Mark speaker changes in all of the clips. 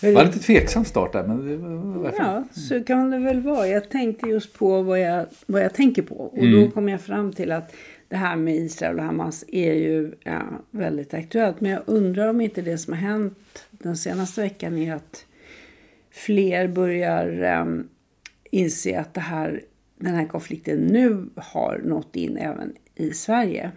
Speaker 1: Det var lite tveksam start där, men det var
Speaker 2: Ja, så kan det väl vara. Jag tänkte just på vad jag, vad jag tänker på. Och då kom jag fram till att det här med Israel och Hamas är ju ja, väldigt aktuellt. Men jag undrar om inte det som har hänt den senaste veckan är att fler börjar um, inse att det här, den här konflikten nu har nått in även i Sverige.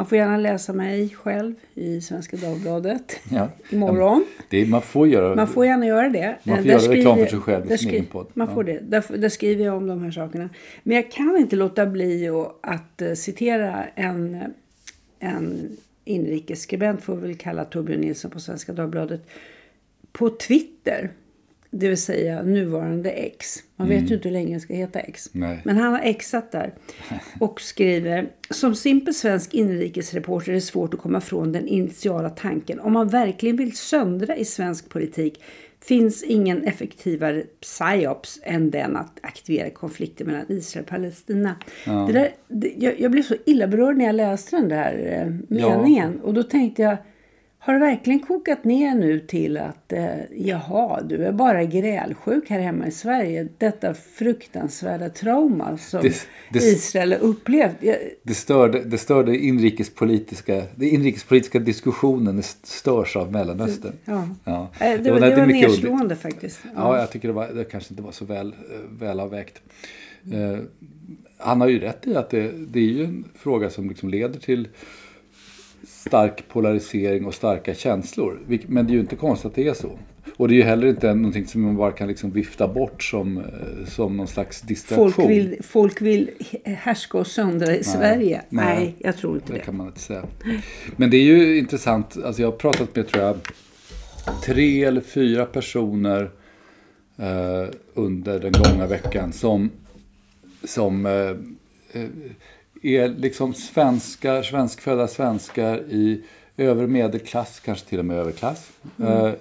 Speaker 2: Man får gärna läsa mig själv i Svenska Dagbladet
Speaker 1: Ja.
Speaker 2: imorgon.
Speaker 1: Det, man får göra...
Speaker 2: Man får gärna göra det.
Speaker 1: Man får
Speaker 2: Där
Speaker 1: göra reklam för sig själv i sin egen podd.
Speaker 2: Man
Speaker 1: Ja.
Speaker 2: får det. Där, där skriver jag om de här sakerna. Men jag kan inte låta bli att, att eh, citera en, en inrikesskribent, får vi väl kalla Torbjörn Nilsson på Svenska Dagbladet, på Twitter. Det vill säga nuvarande X. Man vet ju inte hur länge det ska heta X.
Speaker 1: Mm. Nej.
Speaker 2: Men han har exat där. Och skriver. Som simpel svensk inrikesreporter är det svårt att komma från den initiala tanken. Om man verkligen vill söndra i svensk politik finns ingen effektivare psyops än den att aktivera konflikten mellan Israel och Palestina. Det där, det, jag, jag blev så illa berörd när jag läste den där eh,
Speaker 1: Ja.
Speaker 2: meningen. Och då tänkte jag, har det verkligen kokat ner nu till att eh, jaha, du är bara grälsjuk här hemma i Sverige. Detta fruktansvärda trauma som
Speaker 1: Det- det-
Speaker 2: Israel upplevt.
Speaker 1: Det störde, det störde inrikespolitiska, det inrikespolitiska diskussionen det störs av Mellanöstern.
Speaker 2: ja.
Speaker 1: Ja.
Speaker 2: Eh, Det, var,
Speaker 1: det
Speaker 2: det var
Speaker 1: mycket underligt.
Speaker 2: nedslående faktiskt.
Speaker 1: Ja, jag tycker det, var, det kanske inte var så väl, eh, välavvägt. Eh, han har ju rätt i att det, det är ju en fråga som liksom leder till stark polarisering och starka känslor. Men det är ju inte konstigt att det är så. Och det är ju heller inte någonting som man bara kan liksom vifta bort som, eh, som någon slags distraktion.
Speaker 2: Folk vill, folk vill härska och söndra i Sverige. Nej,
Speaker 1: nej.
Speaker 2: jag tror inte
Speaker 1: Det
Speaker 2: det.
Speaker 1: kan man inte säga. Men det är ju intressant. Alltså jag har pratat med, tror jag, tre eller fyra personer eh, under den gångna veckan som, som eh, eh, är liksom svenskar, svenskfödda svenskar i övre medelklass, kanske till och med överklass. Eh,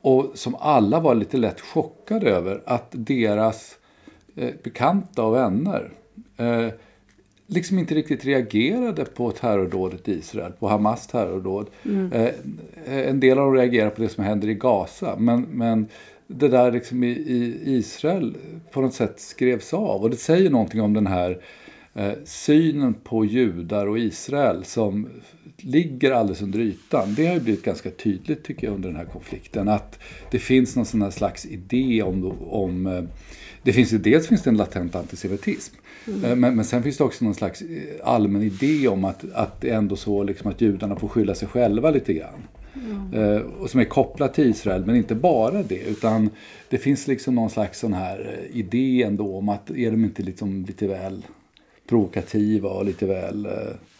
Speaker 1: och som alla var lite lätt chockade över att deras eh, bekanta och vänner eh, liksom inte riktigt reagerade på terrordådet i Israel, på Hamas terrordåd. Eh, en del av dem reagerar på det som händer i Gaza, men, men det där liksom i, i Israel på något sätt skrevs av. Och det säger någonting om den här eh, synen på judar och Israel som ligger alldeles under ytan. Det har ju blivit ganska tydligt tycker jag under den här konflikten. Att det finns någon sån här slags idé om, om eh, det finns ju, dels finns det en latent antisemitism. Eh, Men, men sen finns det också någon slags eh, allmän idé om att, att det är ändå så liksom att judarna får skylla sig själva lite grann. Eh, och som är kopplat till Israel, men inte bara det. Utan det finns liksom någon slags sån här eh, idé ändå om att är de inte liksom lite väl provokativa och lite väl... eh,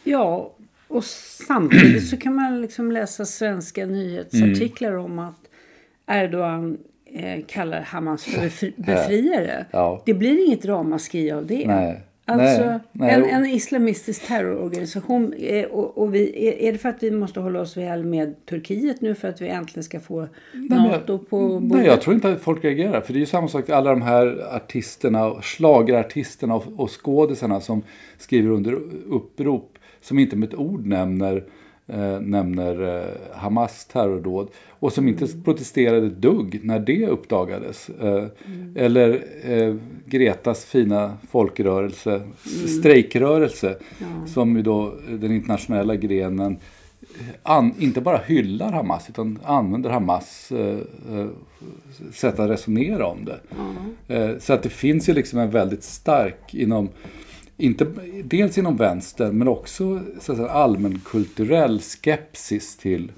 Speaker 2: Ja, och samtidigt så kan man liksom läsa svenska nyhetsartiklar
Speaker 1: Mm.
Speaker 2: om att Erdogan eh, kallar Hamas för befri- befriare.
Speaker 1: Ja.
Speaker 2: Det blir inget ramaskri av det.
Speaker 1: Nej.
Speaker 2: Alltså
Speaker 1: Nej, nej.
Speaker 2: En, en islamistisk terrororganisation. Eh, och, och vi, är, det för att vi måste hålla oss väl med Turkiet nu för att vi äntligen ska få
Speaker 1: jag-
Speaker 2: NATO på bordet?
Speaker 1: Nej, jag tror inte att folk reagerar. För det är ju samma sak, alla de här artisterna, schlagerartisterna och, och skådisarna som skriver under upprop som inte med ett ord nämner, eh, nämner eh, Hamas terrordåd och som inte protesterade ett dugg när det uppdagades. Eh, Eller eh, Gretas fina folkrörelse, strejkrörelse som ju då den internationella grenen an, inte bara hyllar Hamas utan använder Hamas eh, eh, sätt att resonera om det. Eh, så att det finns ju liksom en väldigt stark inom inte, dels inom vänstern men också så att säga, allmänkulturell skepsis till,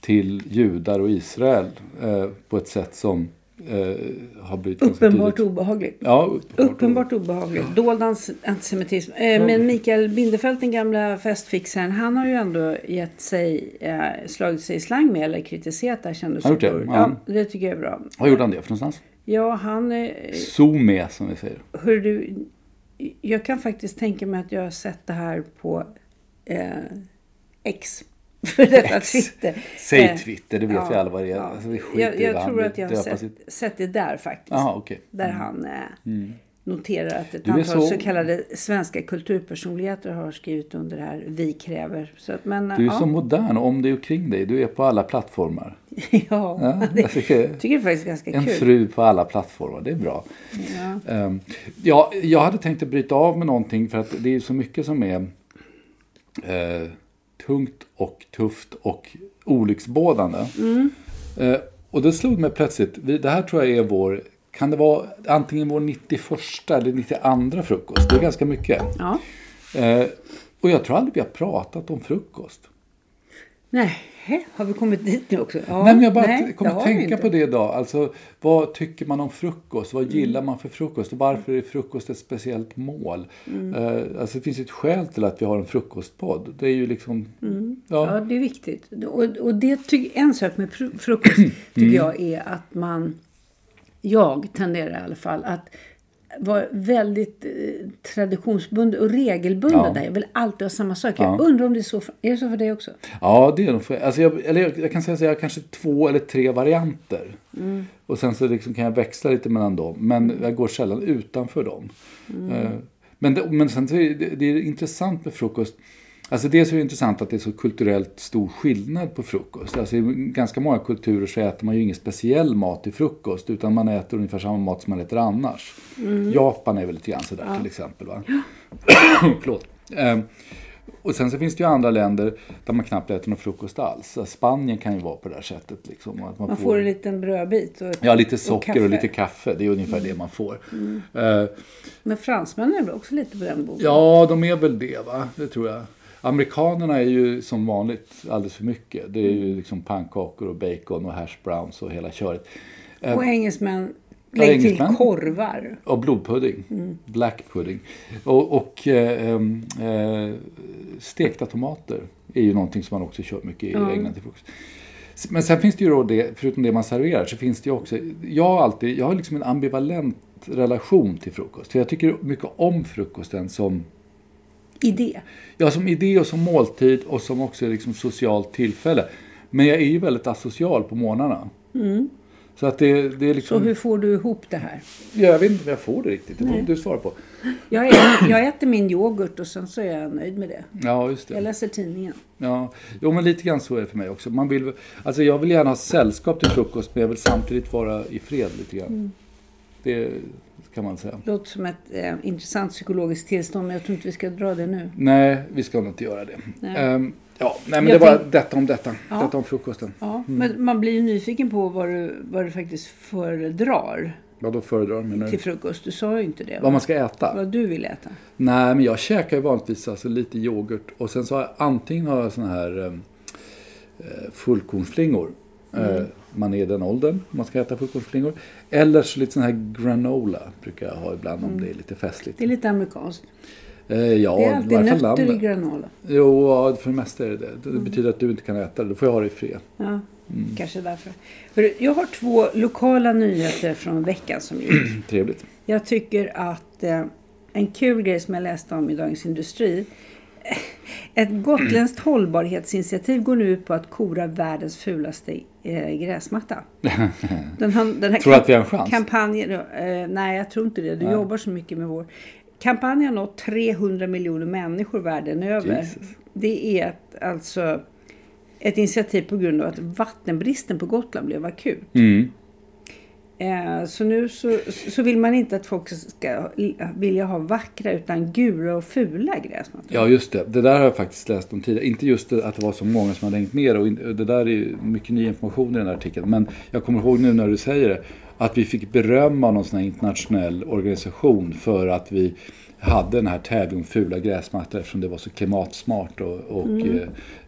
Speaker 1: till judar och Israel eh, på ett sätt som eh, har blivit
Speaker 2: Uppenbart obehagligt.
Speaker 1: Ja, uppenbart.
Speaker 2: Uppenbart obehagligt. Dold ans- antisemitism. Eh, men Mikael Bindefeld, den gamla festfixaren, han har ju ändå gett sig, eh, slagit sig i slang med eller kritiserat det här
Speaker 1: Har
Speaker 2: kändisupproret.
Speaker 1: Ja.
Speaker 2: Ja, det tycker jag är bra.
Speaker 1: Vad gjorde han det för någonstans?
Speaker 2: Ja, han... Eh,
Speaker 1: Zoome som vi säger.
Speaker 2: hör du, jag kan faktiskt tänka mig att jag har sett det här på eh, X. För detta
Speaker 1: X.
Speaker 2: Twitter.
Speaker 1: Säg
Speaker 2: Eh,
Speaker 1: Twitter, det vet
Speaker 2: ja,
Speaker 1: vi alla vad det är.
Speaker 2: ja.
Speaker 1: Alltså,
Speaker 2: jag jag tror att jag har sett, sett det där faktiskt.
Speaker 1: Jaha, okej.
Speaker 2: Där han eh, noterar att ett antal så...
Speaker 1: så-
Speaker 2: kallade svenska kulturpersonligheter har skrivit under det här Vi kräver. Så att, men,
Speaker 1: Du är
Speaker 2: ja.
Speaker 1: så modern om dig och kring dig. Du är på alla plattformar.
Speaker 2: ja,
Speaker 1: Ja,
Speaker 2: det,
Speaker 1: jag tycker,
Speaker 2: jag tycker det är faktiskt ganska
Speaker 1: en
Speaker 2: kul.
Speaker 1: fru på alla plattformar, det är bra.
Speaker 2: Ja.
Speaker 1: Ehm, ja, jag hade tänkt att bryta av med någonting för att det är så mycket som är eh, tungt och tufft och olycksbådande.
Speaker 2: Mm.
Speaker 1: Eh, och det slog mig plötsligt, det här tror jag är vår, kan det vara antingen vår 91 eller 92 frukost? Det är ganska mycket.
Speaker 2: Ja.
Speaker 1: Eh, och jag tror aldrig vi har pratat om frukost.
Speaker 2: Nej, har vi kommit dit nu också? Ja,
Speaker 1: Nej, men jag bara
Speaker 2: nej,
Speaker 1: kommer
Speaker 2: det
Speaker 1: att tänka på det idag. Alltså, vad tycker man om frukost? Vad
Speaker 2: Mm.
Speaker 1: gillar man för frukost? Och varför är frukost ett speciellt mål?
Speaker 2: Mm.
Speaker 1: Eh, alltså, det finns ett skäl till att vi har en frukostpodd. Det är ju liksom...
Speaker 2: Mm. Ja,
Speaker 1: Ja,
Speaker 2: det är viktigt. Och, och det en sak med fru- frukost
Speaker 1: Mm.
Speaker 2: tycker jag är att man, jag tenderar i alla fall att vara väldigt eh, traditionsbunden och regelbunden
Speaker 1: Ja.
Speaker 2: där. Jag vill alltid ha samma sak.
Speaker 1: Ja.
Speaker 2: Jag undrar om det är så för, är det så för dig också?
Speaker 1: ja det är nog för, alltså jag, eller jag, jag kan säga att jag har kanske två eller tre varianter.
Speaker 2: Mm.
Speaker 1: Och sen så liksom kan jag växla lite mellan dem. Men jag går sällan utanför dem.
Speaker 2: Mm.
Speaker 1: Eh, men, det, men sen så är det, det är intressant med frukost. Alltså dels är det intressant att det är så kulturellt stor skillnad på frukost. Alltså i ganska många kulturer så äter man ju ingen speciell mat till frukost utan man äter ungefär samma mat som man äter annars. Japan är väl lite grann sådär till exempel. Va? Förlåt. Ehm, och sen så finns det ju andra länder där man knappt äter någon frukost alls. Så Spanien kan ju vara på det här sättet. Liksom, att
Speaker 2: Man får en liten brödbit. Och,
Speaker 1: Ja, lite socker och.
Speaker 2: Mm.
Speaker 1: lite kaffe. Det är ungefär det man får. Eh,
Speaker 2: Men fransmännen är väl också lite på den bogen?
Speaker 1: Ja, de är väl det va? Det tror jag. Amerikanerna är ju som vanligt alldeles för mycket. Det är
Speaker 2: Mm.
Speaker 1: ju liksom pannkakor och bacon och hash browns och hela köret. Eh,
Speaker 2: Och engelsmän, lägg till korvar.
Speaker 1: Och blodpudding.
Speaker 2: Mm.
Speaker 1: Black pudding. Och, och eh, eh, stekta tomater är ju någonting som man också kör mycket i
Speaker 2: Ja.
Speaker 1: England till frukost. Men sen finns det ju då det, förutom det man serverar, så finns det ju också, jag har alltid, jag har liksom en ambivalent relation till frukost. För jag tycker mycket om frukosten som
Speaker 2: Idé.
Speaker 1: Ja, som idé och som måltid och som också liksom socialt tillfälle. Men jag är ju väldigt asocial på morgnarna. Så att det, det är
Speaker 2: Så
Speaker 1: liksom...
Speaker 2: hur får du ihop det här?
Speaker 1: Ja, jag vet inte om jag får det riktigt. Det får du svara på.
Speaker 2: Jag, äter, jag äter min yoghurt och sen så är jag nöjd med det.
Speaker 1: Ja, just
Speaker 2: Jag
Speaker 1: det.
Speaker 2: läser tidningen.
Speaker 1: Ja, jo, men lite grann så är det för mig också. Man vill, alltså jag vill gärna ha sällskap till frukost, men jag vill samtidigt vara i fred lite grann. Det kan man säga.
Speaker 2: Det låter som ett eh, intressant psykologiskt tillstånd men jag tror inte vi ska dra det nu.
Speaker 1: Nej, vi ska nog inte göra det.
Speaker 2: Nej.
Speaker 1: Ehm, ja, nej, men
Speaker 2: Jag
Speaker 1: det var
Speaker 2: tänk-
Speaker 1: detta om detta.
Speaker 2: Ja.
Speaker 1: Detta om frukosten.
Speaker 2: Ja, Men man blir ju nyfiken på vad du, vad du faktiskt föredrar
Speaker 1: Vad då föredrar menar
Speaker 2: till
Speaker 1: du?
Speaker 2: frukost. Du sa ju inte det. va?
Speaker 1: Vad man ska äta?
Speaker 2: Vad du vill äta.
Speaker 1: Nej, men jag käkar ju vanligtvis alltså lite yoghurt och sen så har jag antingen har jag såna här eh, fullkornsflingor. Eh, man är i den åldern man ska äta fullkornsflingor. Eller så lite sån här granola brukar jag ha ibland om det är lite festligt.
Speaker 2: Det är lite amerikanskt.
Speaker 1: Eh, ja,
Speaker 2: Det är alltid nötter i granola.
Speaker 1: Jo, ja, för det mesta är det det. Det betyder att du inte kan äta det. Då får jag ha det i fred.
Speaker 2: Ja,
Speaker 1: Mm.
Speaker 2: kanske därför. Hörru, jag har två lokala nyheter från veckan som gick.
Speaker 1: Trevligt.
Speaker 2: Jag tycker att eh, en kul grej som jag läste om i Dagens Industri. Ett gotländskt hållbarhetsinitiativ går nu ut på att kora världens fulaste eh, gräsmatta. Den, har- den här
Speaker 1: Tror du att vi har en chans?
Speaker 2: Kampanjen, eh, nej, jag tror inte det. Du
Speaker 1: Nej.
Speaker 2: jobbar så mycket med vår. Kampanjen har nått 300 miljoner människor världen över.
Speaker 1: Jesus.
Speaker 2: Det är ett, alltså ett initiativ på grund av att vattenbristen på Gotland blev akut.
Speaker 1: Mm.
Speaker 2: Eh, så nu så, så vill man inte att folk ska vilja ha vackra utan gula och fula gräsmattor.
Speaker 1: Ja, just det. Det där har jag faktiskt läst om tidigare. Inte just det, att det var så många som hade hängt med och det där är mycket ny information i den här artikeln. Men jag kommer ihåg nu när du säger det att vi fick beröm av någon sån här internationell organisation för att vi hade den här tävlingen om fula gräsmattor eftersom det var så klimatsmart och, och mm.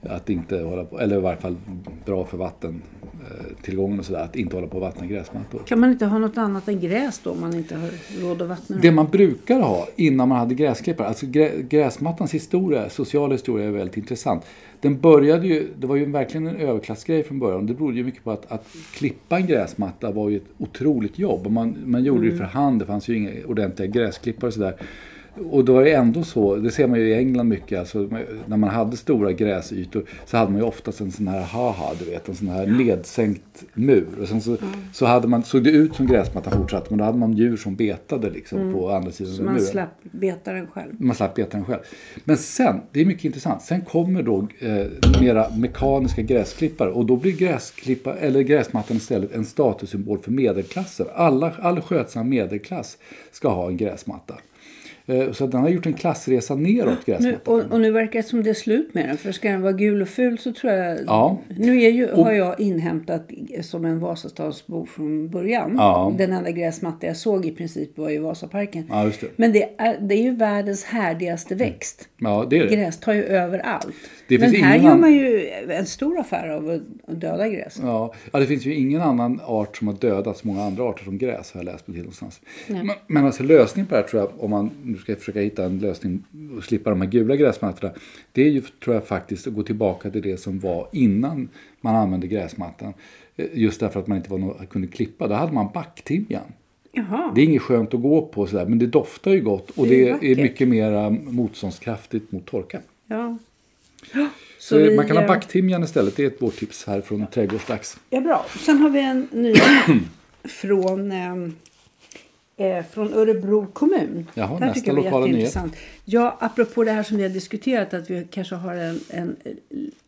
Speaker 1: eh, att inte hålla på, eller i varje fall bra för vattentillgången och sådär, att inte hålla på och vattna gräsmattor.
Speaker 2: Kan man inte ha något annat än gräs då om man inte har råd att vattna
Speaker 1: Det man brukar ha innan man hade gräsklippare, alltså grä, gräsmattans historia, social historia är väldigt intressant. Den började ju, det var ju verkligen en överklassgrej från början. Det berodde ju mycket på att, att klippa en gräsmatta var ju ett otroligt jobb. Man, man gjorde mm. det för hand, det fanns ju inga ordentliga gräsklippare och sådär. Och då är det ändå så, det ser man ju i England mycket, alltså, när man hade stora gräsytor så hade man ju oftast en sån här haha, du vet, en sån här nedsänkt mur. Och sen så, mm. så hade man, såg det ut som gräsmattan fortsatte men då hade man djur som betade liksom mm. på andra sidan
Speaker 2: så man muren. slapp beta den själv.
Speaker 1: Man slapp beta den själv. Men sen, det är mycket intressant, sen kommer då eh, mera mekaniska gräsklippare och då blir gräsklippa, eller gräsmattan istället en statussymbol för medelklassen. Alla, all skötsam medelklass ska ha en gräsmatta. Eh, så den har gjort en klassresa neråt
Speaker 2: gräsmattan. Och, och, nu verkar det som det är slut med den. För ska den vara gul och ful så tror jag... Ja. Nu är ju, och, har jag inhämtat som en Vasastadsbo från början. Ja. Den enda gräsmatta jag såg i princip var ju Vasaparken.
Speaker 1: Ja, det.
Speaker 2: Men det är, det är ju världens härdigaste växt.
Speaker 1: Ja, det är det.
Speaker 2: Gräs tar ju överallt. Det Men här gör man ju en stor affär av att döda gräs.
Speaker 1: Ja. ja, det finns ju ingen annan art som har dödat så många andra arter som gräs har jag läst på till någonstans. Men, men alltså lösningen på det här tror jag, om man nu ska försöka hitta en lösning och slippa de här gula gräsmattorna. Det är ju tror jag faktiskt att gå tillbaka till det som var innan man använde gräsmattan. Eh, just därför att man inte var någon, kunde klippa. Då hade man backtimjan.
Speaker 2: Jaha.
Speaker 1: Det är inget skönt att gå på sådär men det doftar ju gott och det är, det är mycket mer motståndskraftigt mot torka.
Speaker 2: Ja.
Speaker 1: Så, vi, man kan ha backtimjan istället. Det är ett vårt tips här från Trädgårdsdags.
Speaker 2: Ja, bra. Sen har vi en ny från eh, eh, från Örebro kommun.
Speaker 1: Jaha, det nästa lokala nyhet.
Speaker 2: Ja, apropå det här som vi har diskuterat att vi kanske har en, en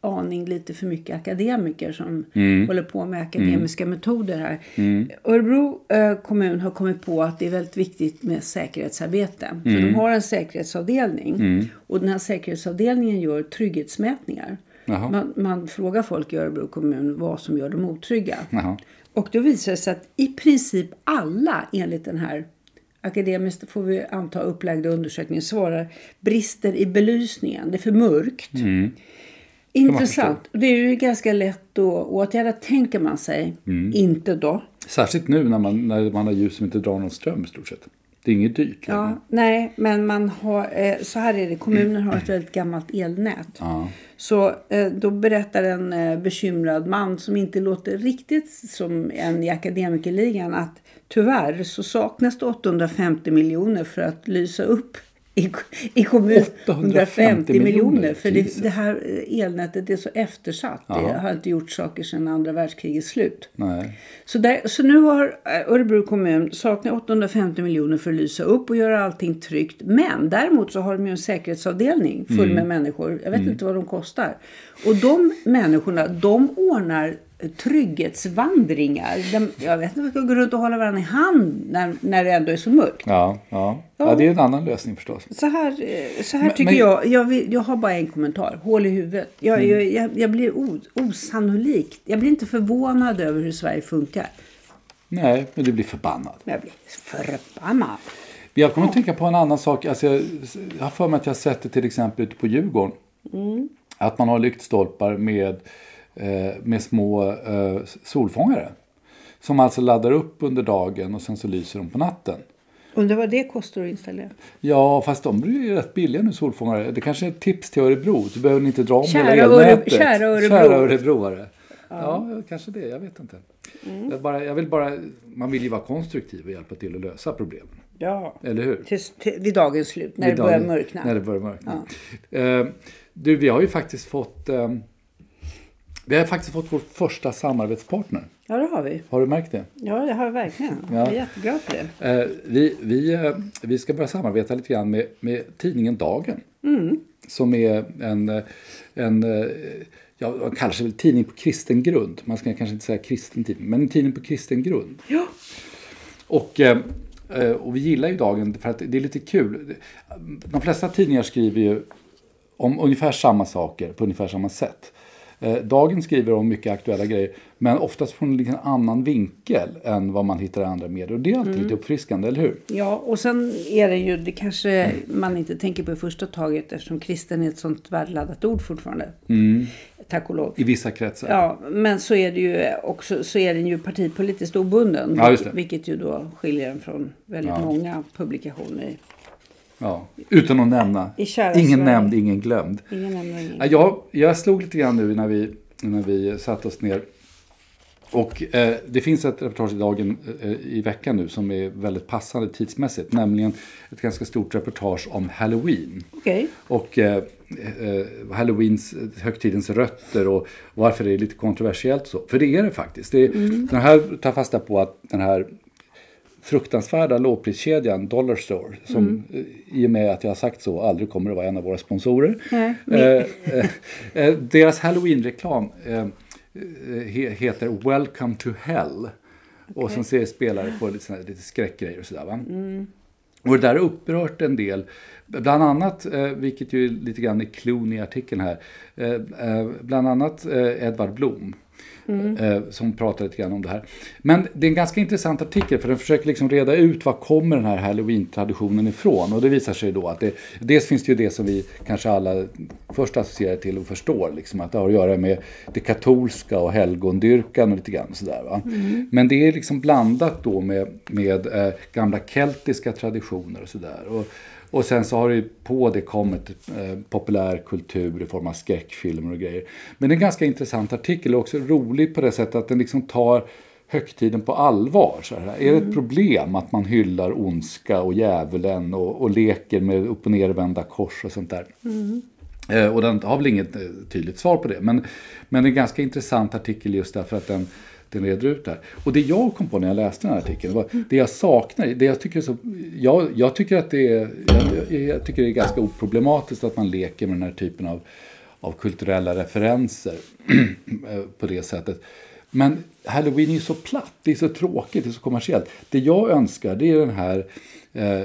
Speaker 2: aning lite för mycket akademiker som mm. håller på med akademiska mm. metoder här. Mm. Örebro eh, kommun har kommit på att det är väldigt viktigt med säkerhetsarbete. För de mm. har en säkerhetsavdelning mm. och den här säkerhetsavdelningen gör trygghetsmätningar. Man, man, frågar folk i Örebro kommun vad som gör dem otrygga. Jaha. Och då visar det sig att i princip alla enligt den här akademiskt får vi anta upplagda undersökningen svarar brister i belysningen. Det är för mörkt. Mm. Intressant. Det är ju ganska lätt att åtgärda tänker man sig. Mm. Inte då.
Speaker 1: Särskilt nu när man, när man har ljus som inte drar någon ström i stort sett. Det är inget dyrt.
Speaker 2: Ja, nej, men man har, eh, så här är det. Kommunen har ett väldigt gammalt elnät. Ja. Så eh, då berättar en eh, bekymrad man som inte låter riktigt som en i akademikerligan att tyvärr så saknas det 850 miljoner för att lysa upp i, i kommun 850 miljoner. För det, det, här elnätet är så eftersatt. Ja. Det har inte gjort saker sedan andra världskrigets slut.
Speaker 1: Nej.
Speaker 2: Så, där, så nu har Örebro kommun saknat 850 miljoner för att lysa upp och göra allting tryggt. Men däremot så har de ju en säkerhetsavdelning full mm. med människor. Jag vet mm. inte vad de kostar. Och de människorna, de ordnar trygghetsvandringar. jag vet inte om vi ska gå runt och hålla varandra i hand när, när det ändå är så mörkt.
Speaker 1: Ja, ja. ja det är en annan lösning förstås.
Speaker 2: Så här, eh, så här men, tycker men... jag. Jag, vill, jag har bara en kommentar. Hål i huvudet. Jag, mm. jag, jag, jag, blir osannolikt. Jag blir inte förvånad över hur Sverige funkar.
Speaker 1: Nej, men du blir förbannad.
Speaker 2: Jag blir förbannad.
Speaker 1: Jag kommer att tänka på en annan sak. Alltså jag, jag har för mig att jag har sett det till exempel ute på Djurgården. Mm. Att man har lyktstolpar med med små eh, solfångare. Som alltså laddar upp under dagen och sen så lyser de på natten.
Speaker 2: Undrar vad det kostar att installera?
Speaker 1: Ja, fast de blir ju rätt billiga nu solfångare. Det kanske är ett tips till Örebro. Så behöver inte dra om kära hela elnätet.
Speaker 2: Kära Örebro.
Speaker 1: Kära Örebroare. Ja. ja, kanske det. Jag vet inte. Mm. Jag, bara, jag vill bara, man vill ju vara konstruktiv och hjälpa till att lösa problemen.
Speaker 2: Ja,
Speaker 1: Eller hur?
Speaker 2: Till, till, vid dagens slut, när vid det börjar mörkna.
Speaker 1: När det börjar mörkna. Ja. Uh, du, vi har ju faktiskt fått um, vi har faktiskt fått vår första samarbetspartner.
Speaker 2: Ja, det har vi.
Speaker 1: Har du märkt det?
Speaker 2: Ja, det har jag verkligen. Ja. Jag är jätteglad för det.
Speaker 1: Eh, vi, vi, eh, vi ska börja samarbeta lite grann med, med tidningen Dagen.
Speaker 2: Mm.
Speaker 1: Som är en, en ja, kallar sig väl tidning på kristen grund. Man ska kanske inte säga kristen tidning, men en tidning på kristen grund.
Speaker 2: Ja.
Speaker 1: och, eh, eh, och vi gillar ju Dagen för att det är lite kul. De flesta tidningar skriver ju om ungefär samma saker på ungefär samma sätt. Eh, Dagen skriver om mycket aktuella grejer, men oftast från en lite annan vinkel än vad man hittar i andra medier. Och det är alltid lite uppfriskande, eller hur?
Speaker 2: Ja, och sen är det ju, det kanske man inte tänker på i första taget eftersom kristen är ett sånt värdeladdat ord fortfarande. Tack och lov.
Speaker 1: I vissa kretsar.
Speaker 2: Ja, men så är det ju också, så är den ju partipolitiskt obunden.
Speaker 1: Ja.
Speaker 2: Vilket ju då skiljer den från väldigt många publikationer.
Speaker 1: Ja. Utan att nämna. Ingen nämnd, ingen glömd.
Speaker 2: Ingen nämner ingen.
Speaker 1: Ja, Jag, jag slog lite grann nu när vi, när vi satte oss ner. Och eh, det finns ett reportage i dagen eh, i veckan nu som är väldigt passande tidsmässigt. Nämligen ett ganska stort reportage om Halloween.
Speaker 2: Okej.
Speaker 1: Och eh, eh, Halloweens, högtidens rötter och varför det är lite kontroversiellt så. För det är det faktiskt. Det är, Den här tar fasta på att den här fruktansvärda lågpriskedjan Dollar Store, som eh, i och med att jag har sagt så aldrig kommer att vara en av våra sponsorer.
Speaker 2: Nej,
Speaker 1: Eh, deras Halloween-reklam eh, he, heter Welcome to Hell. Och som ser spelare på lite, såna lite skräckgrejer och sådär. Va? Och det där har upprört en del. Bland annat, vilket ju lite grann är clown i artikeln här. Bland annat Edvard Blom. Eh, som pratar lite grann om det här. Men det är en ganska intressant artikel för den försöker liksom reda ut var kommer den här halloween-traditionen ifrån. Och det visar sig då att det, dels finns det ju det som vi kanske alla först associerar till och förstår. Liksom, att det har att göra med det katolska och helgondyrkan och lite grann sådär. Va? Men det är liksom blandat då med, med eh, gamla keltiska traditioner och sådär. Och, och sen så har det på det kommit eh, populärkultur i form av skräckfilmer och grejer. Men det är en ganska intressant artikel och också rolig på det sättet att den liksom tar högtiden på allvar. Så här. Är det ett problem att man hyllar ondska och djävulen och, och leker med upp och nervända kors och sånt där? Eh, och den har väl inget eh, tydligt svar på det. Men, men det är en ganska intressant artikel just därför att den, den reder ut det här. Och det jag kom på när jag läste den här artikeln, var det jag saknar, det jag tycker så, jag, jag tycker att det är, jag, jag tycker det är ganska oproblematiskt att man leker med den här typen av, av kulturella referenser på det sättet. Men Halloween är ju så platt, det är så tråkigt, det är så kommersiellt. Det jag önskar det är den här eh,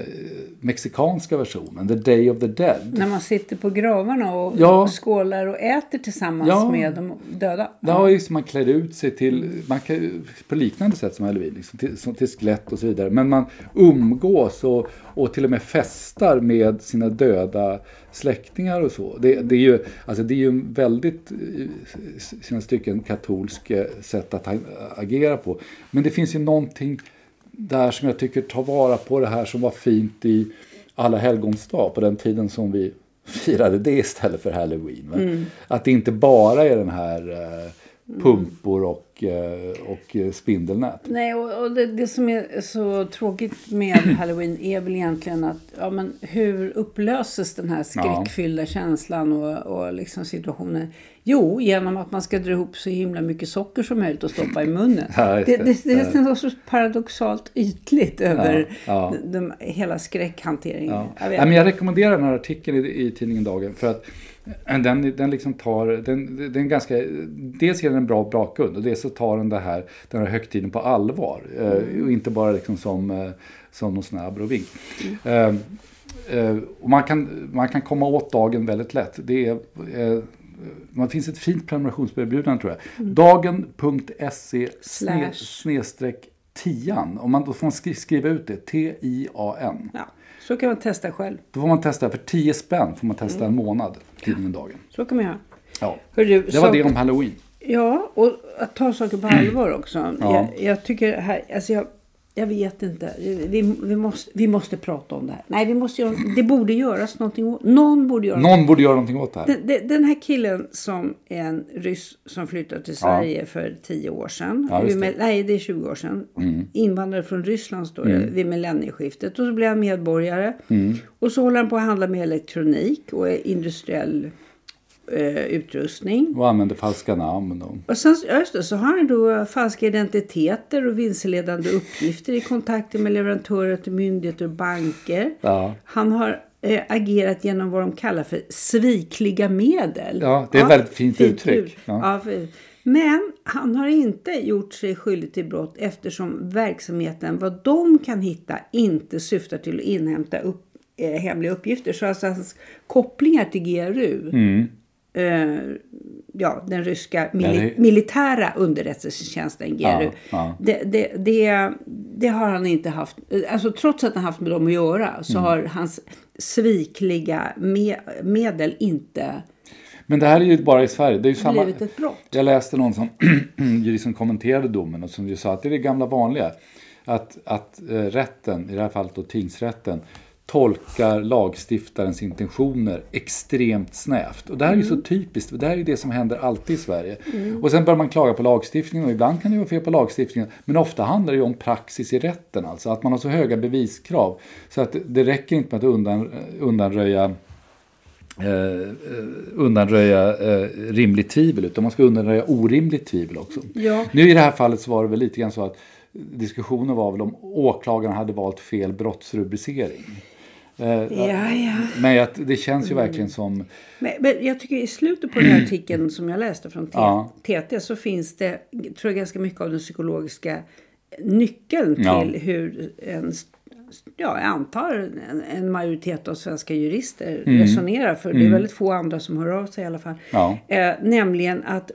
Speaker 1: mexikanska versionen, The Day of the Dead.
Speaker 2: När man sitter på gravarna och
Speaker 1: Ja.
Speaker 2: skålar och äter tillsammans
Speaker 1: Ja.
Speaker 2: med de döda.
Speaker 1: Ja, just, man klär ut sig till, man kan, på liknande sätt som Halloween, liksom, till, som, till skelett och så vidare. Men man umgås och, och till och med festar med sina döda släktingar och så. Det, det är ju alltså det är ju en väldigt, i sina stycken, katolsk eh, sätt att agera på. Men det finns ju någonting där som jag tycker tar vara på det här som var fint i alla helgons dag på den tiden som vi firade det istället för halloween. va? Att det inte bara är den här eh, pumpor och, eh, och eh, spindelnät.
Speaker 2: Nej, och, och det, det som är så tråkigt med halloween är väl egentligen att ja, men hur upplöses den här skräckfyllda känslan och, och liksom situationen? Jo, genom att man ska dra ihop så himla mycket socker som möjligt och stoppa i munnen.
Speaker 1: Ja,
Speaker 2: det,
Speaker 1: det.
Speaker 2: det, det är något så paradoxalt ytligt över
Speaker 1: ja.
Speaker 2: De, de, hela skräckhanteringen.
Speaker 1: Ja.
Speaker 2: Jag
Speaker 1: men jag rekommenderar den här artikeln i, i tidningen Dagen för att den, den liksom tar, den, den ganska, dels ger den en bra bakgrund och dels så tar den det här, den här högtiden på allvar. Eh, och inte bara liksom som, eh, som någon sån här abrovink. Eh, eh, och man, kan, man kan komma åt dagen väldigt lätt. Det är, eh, man finns ett fint prenumerationserbjudande tror jag. Dagen.se
Speaker 2: Slash.
Speaker 1: snedstreck tian. Om man, då får man skri- skriva ut det. T-I-A-N.
Speaker 2: Ja, så kan man testa själv.
Speaker 1: Då får man testa, för 10 spänn får man testa en månad, tidningen Dagen.
Speaker 2: Så kan man göra.
Speaker 1: Ja.
Speaker 2: Hör du,
Speaker 1: Det var
Speaker 2: så-
Speaker 1: det om halloween.
Speaker 2: Ja, och att ta saker på allvar också.
Speaker 1: Ja.
Speaker 2: Jag, jag tycker här, alltså jag, jag vet inte. Vi, vi, måste, vi måste prata om det här. Nej, vi måste göra, det borde göras någonting. å- Någon borde göra
Speaker 1: Någon borde göra någonting åt det här.
Speaker 2: den, den- den här killen som är en ryss som flyttade till Sverige för 10 år sedan.
Speaker 1: Ja, det. Mm.
Speaker 2: nej, det är 20 år sedan. Invandrare från Ryssland står det vid millennieskiftet. Och så blir han medborgare.
Speaker 1: Mm.
Speaker 2: Och så håller han på att handla med elektronik och industriell eh, utrustning.
Speaker 1: Och använder falska namn. Och...
Speaker 2: Och sen ja, just det, så har han då falska identiteter och vilseledande uppgifter i kontakter med leverantörer till myndigheter och banker.
Speaker 1: Ja.
Speaker 2: Han har eh, agerat genom vad de kallar för svikliga medel.
Speaker 1: Ja, det är ett väldigt fint uttryck.
Speaker 2: Ja.
Speaker 1: Ja.
Speaker 2: för, Men han har inte gjort sig skyldig till brott eftersom verksamheten, vad de kan hitta, inte syftar till att inhämta upp, eh, hemliga uppgifter. Så alltså hans kopplingar till GRU,
Speaker 1: Mm.
Speaker 2: Eh, ja, den ryska mili- militära underrättelsetjänsten GRU,
Speaker 1: Ja, ja.
Speaker 2: Det, det, det, det har han inte haft. Alltså trots att han haft med dem att göra så
Speaker 1: Mm.
Speaker 2: har hans svikliga me, medel inte
Speaker 1: Men det här är ju bara i Sverige. Det är ju samma...
Speaker 2: ett brott.
Speaker 1: Jag läste någon som som kommenterade domen och som ju sa att det är det gamla vanliga. Att, att eh, rätten, i det här fallet då tingsrätten, tolkar lagstiftarens intentioner extremt snävt. Och det här är ju så typiskt. Det här är ju det som händer alltid i Sverige. Och sen börjar man klaga på lagstiftningen och ibland kan det vara fel på lagstiftningen. Men ofta handlar det ju om praxis i rätten. Alltså att man har så höga beviskrav. Så att det räcker inte med att undan, undanröja eh, undanröja eh, rimligt tvivel utan man ska undanröja orimligt tvivel också.
Speaker 2: Ja.
Speaker 1: Nu i det här fallet så var det väl lite grann så att diskussionen var väl om åklagaren hade valt fel brottsrubricering. Eh,
Speaker 2: Ja, ja.
Speaker 1: Men det känns ju verkligen som...
Speaker 2: Men, men jag tycker i slutet på den här artikeln som jag läste från
Speaker 1: Ja.
Speaker 2: TT så finns det tror jag, ganska mycket av den psykologiska nyckeln till
Speaker 1: Ja.
Speaker 2: hur en, ja, jag antar en, en majoritet av svenska jurister
Speaker 1: Mm.
Speaker 2: resonerar. För det är väldigt få andra som hör av sig i alla fall.
Speaker 1: Ja.
Speaker 2: Eh, nämligen att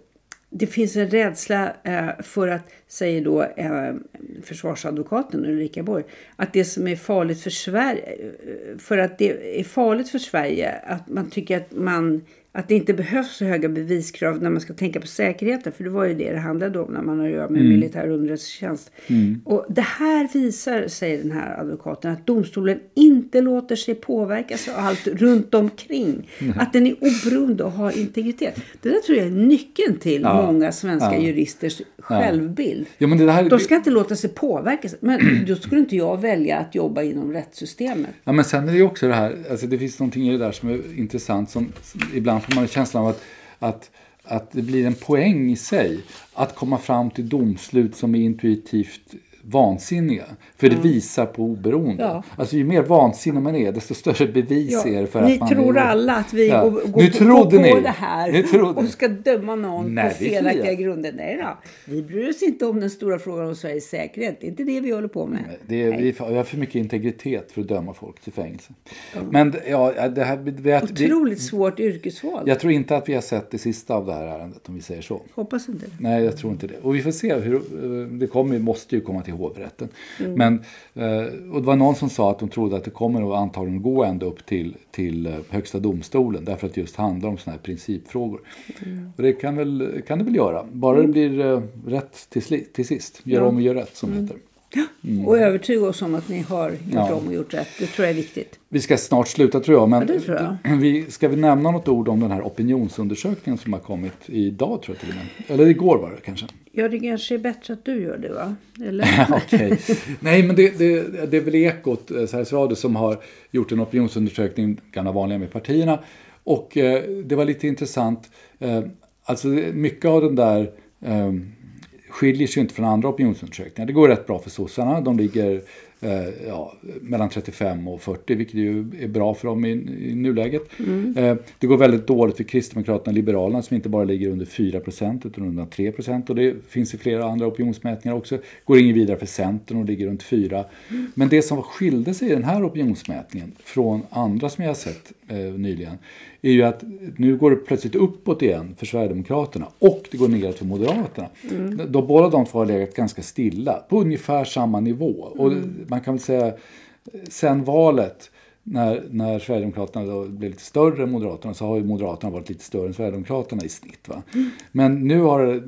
Speaker 2: det finns en rädsla eh, för att, säger då eh, försvarsadvokaten Ulrika Borg, att det som är farligt för Sverige, eh, för att det är farligt för Sverige, att man tycker att man att det inte behövs så höga beviskrav när man ska tänka på säkerheten. För det var ju det det handlade om när man har att göra med militär underrättelsetjänst. Och det här visar, säger den här advokaten, att domstolen inte låter sig påverkas av allt runt omkring. Att den är oberoende och har integritet. Det där tror jag är nyckeln till
Speaker 1: Ja.
Speaker 2: många svenska
Speaker 1: Ja.
Speaker 2: juristers självbild.
Speaker 1: Ja, men det här,
Speaker 2: De ska inte låta sig påverkas. Men då skulle inte jag välja att jobba inom rättssystemet.
Speaker 1: Ja, men sen är det ju också det här, alltså det finns någonting i det där som är intressant. Som ibland får man känslan av att, att, att det blir en poäng i sig att komma fram till domslut som är intuitivt vansinniga. För det visar på oberoende.
Speaker 2: Ja.
Speaker 1: Alltså ju mer vansinnig man är, desto större bevis
Speaker 2: Ja,
Speaker 1: är det för
Speaker 2: ni
Speaker 1: att man
Speaker 2: tror
Speaker 1: är...
Speaker 2: alla att vi
Speaker 1: Ja.
Speaker 2: går, går,
Speaker 1: Nu trodde
Speaker 2: går på
Speaker 1: ni.
Speaker 2: det här
Speaker 1: Ni trodde.
Speaker 2: och ska döma någon
Speaker 1: Nej,
Speaker 2: på
Speaker 1: vi
Speaker 2: felaktiga grunder. Nej då. Vi bryr oss inte om den stora frågan om Sveriges säkerhet. Det är inte det vi håller på med.
Speaker 1: Det är, vi vi har för mycket integritet för att döma folk till fängelse. Men ja, det här... Vi, vi,
Speaker 2: Otroligt svårt yrkesval.
Speaker 1: jag tror inte att vi har sett det sista av det här ärendet, om vi säger så.
Speaker 2: Hoppas inte det.
Speaker 1: Nej, jag tror inte det. Och vi får se hur eh, det kommer, måste ju komma till hovrätten.
Speaker 2: Mm.
Speaker 1: Men, eh, och det var någon som sa att de trodde att det kommer att antagligen gå ända upp till, till eh, högsta domstolen. Därför att det just handlar om sådana här principfrågor.
Speaker 2: Mm.
Speaker 1: Och det kan, väl, kan det väl göra. Bara det blir eh, rätt till, till sist. Gör
Speaker 2: Ja.
Speaker 1: om och gör rätt som det heter.
Speaker 2: Och övertyga oss om att ni har gjort
Speaker 1: Mm. Ja.
Speaker 2: om och gjort rätt. Det tror jag är viktigt.
Speaker 1: Vi ska snart sluta tror jag. Men
Speaker 2: Ja, tror jag.
Speaker 1: Vi, ska vi nämna något ord om den här opinionsundersökningen som har kommit idag tror jag till och med. Eller igår var det kanske.
Speaker 2: Ja, det kanske är bättre att du gör det va? Eller?
Speaker 1: Okej. Nej, men det, det, det är väl Ekot, eh, Sveriges Radio, som har gjort en opinionsundersökning, gamla vanliga med partierna. Och eh, det var lite intressant. Eh, alltså mycket av den där eh, skiljer sig inte från andra opinionsundersökningar. Det går rätt bra för sossarna. De ligger eh, ja, mellan 35 och 40, vilket ju är bra för dem i, i nuläget. Eh, det går väldigt dåligt för Kristdemokraterna och Liberalerna som inte bara ligger under 4 procent utan under 3 procent. Och det finns i flera andra opinionsmätningar också. Går ingen vidare för Centern och ligger runt 4. Men det som skilde sig i den här opinionsmätningen från andra som jag har sett eh, nyligen är ju att nu går det plötsligt uppåt igen för Sverigedemokraterna och det går neråt för Moderaterna. Då båda de två har legat ganska stilla på ungefär samma nivå. Och man kan väl säga sen valet när, när Sverigedemokraterna blev lite större än Moderaterna så har ju Moderaterna varit lite större än Sverigedemokraterna i snitt. Va? Men nu har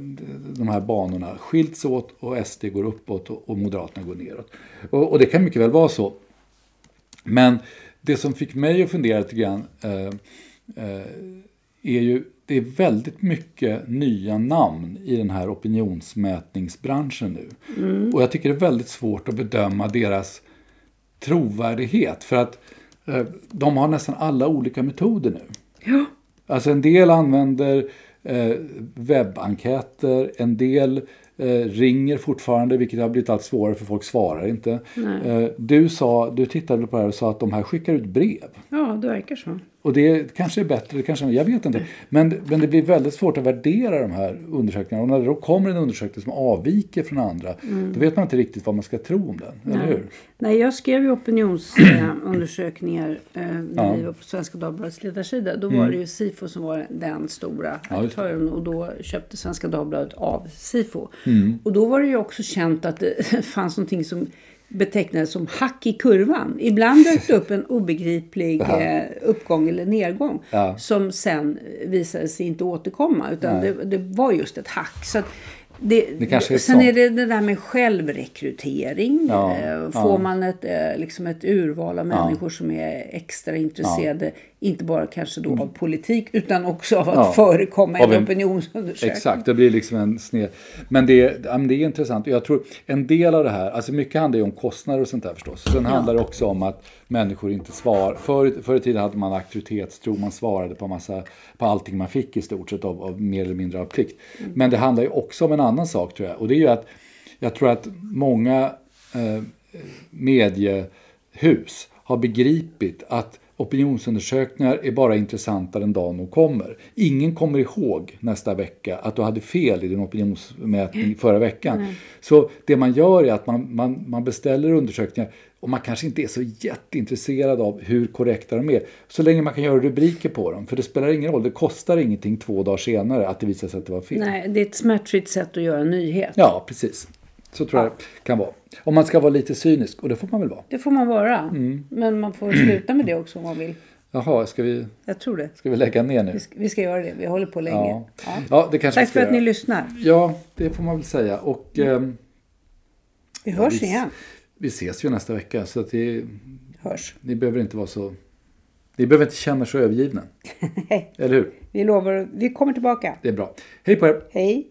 Speaker 1: de här banorna skilts åt och SD går uppåt och, och Moderaterna går neråt. Och, och det kan mycket väl vara så. Men det som fick mig att fundera lite grann eh, är ju det är väldigt mycket nya namn i den här opinionsmätningsbranschen nu. Och jag tycker det är väldigt svårt att bedöma deras trovärdighet. För att eh, de har nästan alla olika metoder nu.
Speaker 2: Ja.
Speaker 1: Alltså en del använder eh, webbenkäter, en del eh, ringer fortfarande, vilket har blivit allt svårare för folk svarar inte. Eh, du, sa, du tittade på det här och sa att de här skickar ut brev.
Speaker 2: ja, det verkar så.
Speaker 1: Och det kanske är bättre, det kanske, jag vet inte. Men, men det blir väldigt svårt att värdera de här undersökningarna. Och när det då kommer en undersökning som avviker från andra, då vet man inte riktigt vad man ska tro om den. Eller hur?
Speaker 2: Nej, jag skrev ju opinionsundersökningar eh, när
Speaker 1: Ja.
Speaker 2: vi var på Svenska Dagbladets ledarsida. Då var det ju Sifo som var den stora
Speaker 1: Ja,
Speaker 2: aktören och då köpte Svenska Dagbladet av Sifo.
Speaker 1: Mm.
Speaker 2: Och då var det ju också känt att det fanns någonting som betecknades som hack i kurvan. Ibland dök det upp en obegriplig eh, uppgång eller nedgång
Speaker 1: Ja.
Speaker 2: som sen visade sig inte återkomma utan det, det var just ett hack. Så det,
Speaker 1: Det är
Speaker 2: sen är det det där med självrekrytering.
Speaker 1: Ja,
Speaker 2: Eh,
Speaker 1: ja.
Speaker 2: Får man ett, eh, liksom ett urval av människor som är extra intresserade, inte bara kanske då av politik, utan också av att
Speaker 1: Ja.
Speaker 2: förekomma en
Speaker 1: en-
Speaker 2: opinionsundersökning.
Speaker 1: Exakt, det blir liksom en sned. Men det, ja, det är intressant. Jag tror en del av det här, alltså mycket handlar ju om kostnader och sånt där förstås. Sen handlar det också om att människor inte svarar. Förr, förr i tiden hade man auktoritetstro, man svarade på, massa, på allting man fick i stort sett av, av mer eller mindre av plikt. Men det handlar ju också om en annan sak tror jag. Och det är ju att jag tror att många eh, mediehus har begripit att opinionsundersökningar är bara intressanta den dagen de kommer. Ingen kommer ihåg nästa vecka att du hade fel i din opinionsmätning förra veckan. Så det man gör är att man, man, man beställer undersökningar och man kanske inte är så jätteintresserad av hur korrekta de är. Så länge man kan göra rubriker på dem. För det spelar ingen roll, det kostar ingenting två dagar senare att det visar sig att det var fel.
Speaker 2: Nej, det är ett smärtfritt sätt att göra en nyhet.
Speaker 1: Ja, precis. Så tror jag det kan vara. Om man ska vara lite cynisk, och det får man väl vara.
Speaker 2: Det får man vara.
Speaker 1: Mm.
Speaker 2: Men man får sluta med det också om man vill.
Speaker 1: Jaha, ska vi,
Speaker 2: Jag tror det.
Speaker 1: ska vi lägga ner nu?
Speaker 2: Vi ska, vi ska göra det. Vi håller på länge.
Speaker 1: Ja.
Speaker 2: Ja.
Speaker 1: Ja, det kanske
Speaker 2: Tack för att ni lyssnar.
Speaker 1: Ja, det får man väl säga. Och ehm,
Speaker 2: Vi hörs
Speaker 1: vi,
Speaker 2: igen.
Speaker 1: vi ses ju nästa vecka, så att det,
Speaker 2: Hörs.
Speaker 1: ni behöver inte vara så... Ni behöver inte känna er så övergivna. Eller hur?
Speaker 2: Vi lovar. Vi kommer tillbaka.
Speaker 1: Det är bra. Hej på er!
Speaker 2: Hej.